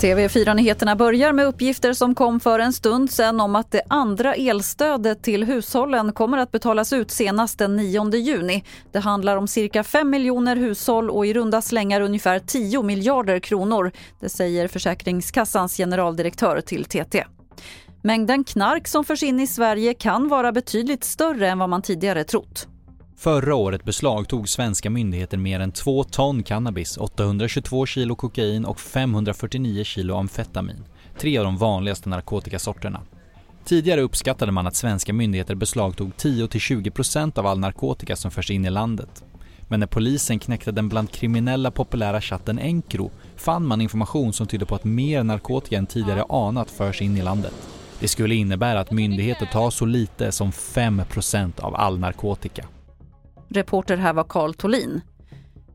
TV4-nyheterna börjar med uppgifter som kom för en stund sedan om att det andra elstödet till hushållen kommer att betalas ut senast den 9 juni. Det handlar om cirka 5 miljoner hushåll och i runda slängar ungefär 10 miljarder kronor. Det säger Försäkringskassans generaldirektör till TT. Mängden knark som förs in i Sverige kan vara betydligt större än vad man tidigare trott. Förra året beslagtog svenska myndigheter mer än 2 ton cannabis, 822 kilo kokain och 549 kilo amfetamin. Tre av de vanligaste narkotikasorterna. Tidigare uppskattade man att svenska myndigheter beslagtog 10-20% av all narkotika som förs in i landet. Men när polisen knäckte den bland kriminella populära chatten Encro fann man information som tydde på att mer narkotika än tidigare anat förs in i landet. Det skulle innebära att myndigheter tar så lite som 5% av all narkotika. Reporter här var Karl Tolin.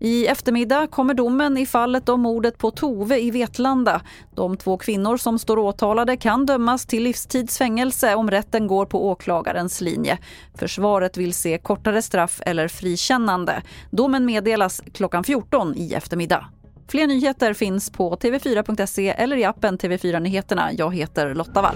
I eftermiddag kommer domen i fallet om mordet på Tove i Vetlanda. De två kvinnor som står åtalade kan dömas till livstidsfängelse om rätten går på åklagarens linje. Försvaret vill se kortare straff eller frikännande. Domen meddelas klockan 14 i eftermiddag. Fler nyheter finns på tv4.se eller i appen TV4 Nyheterna. Jag heter Lotta Wall.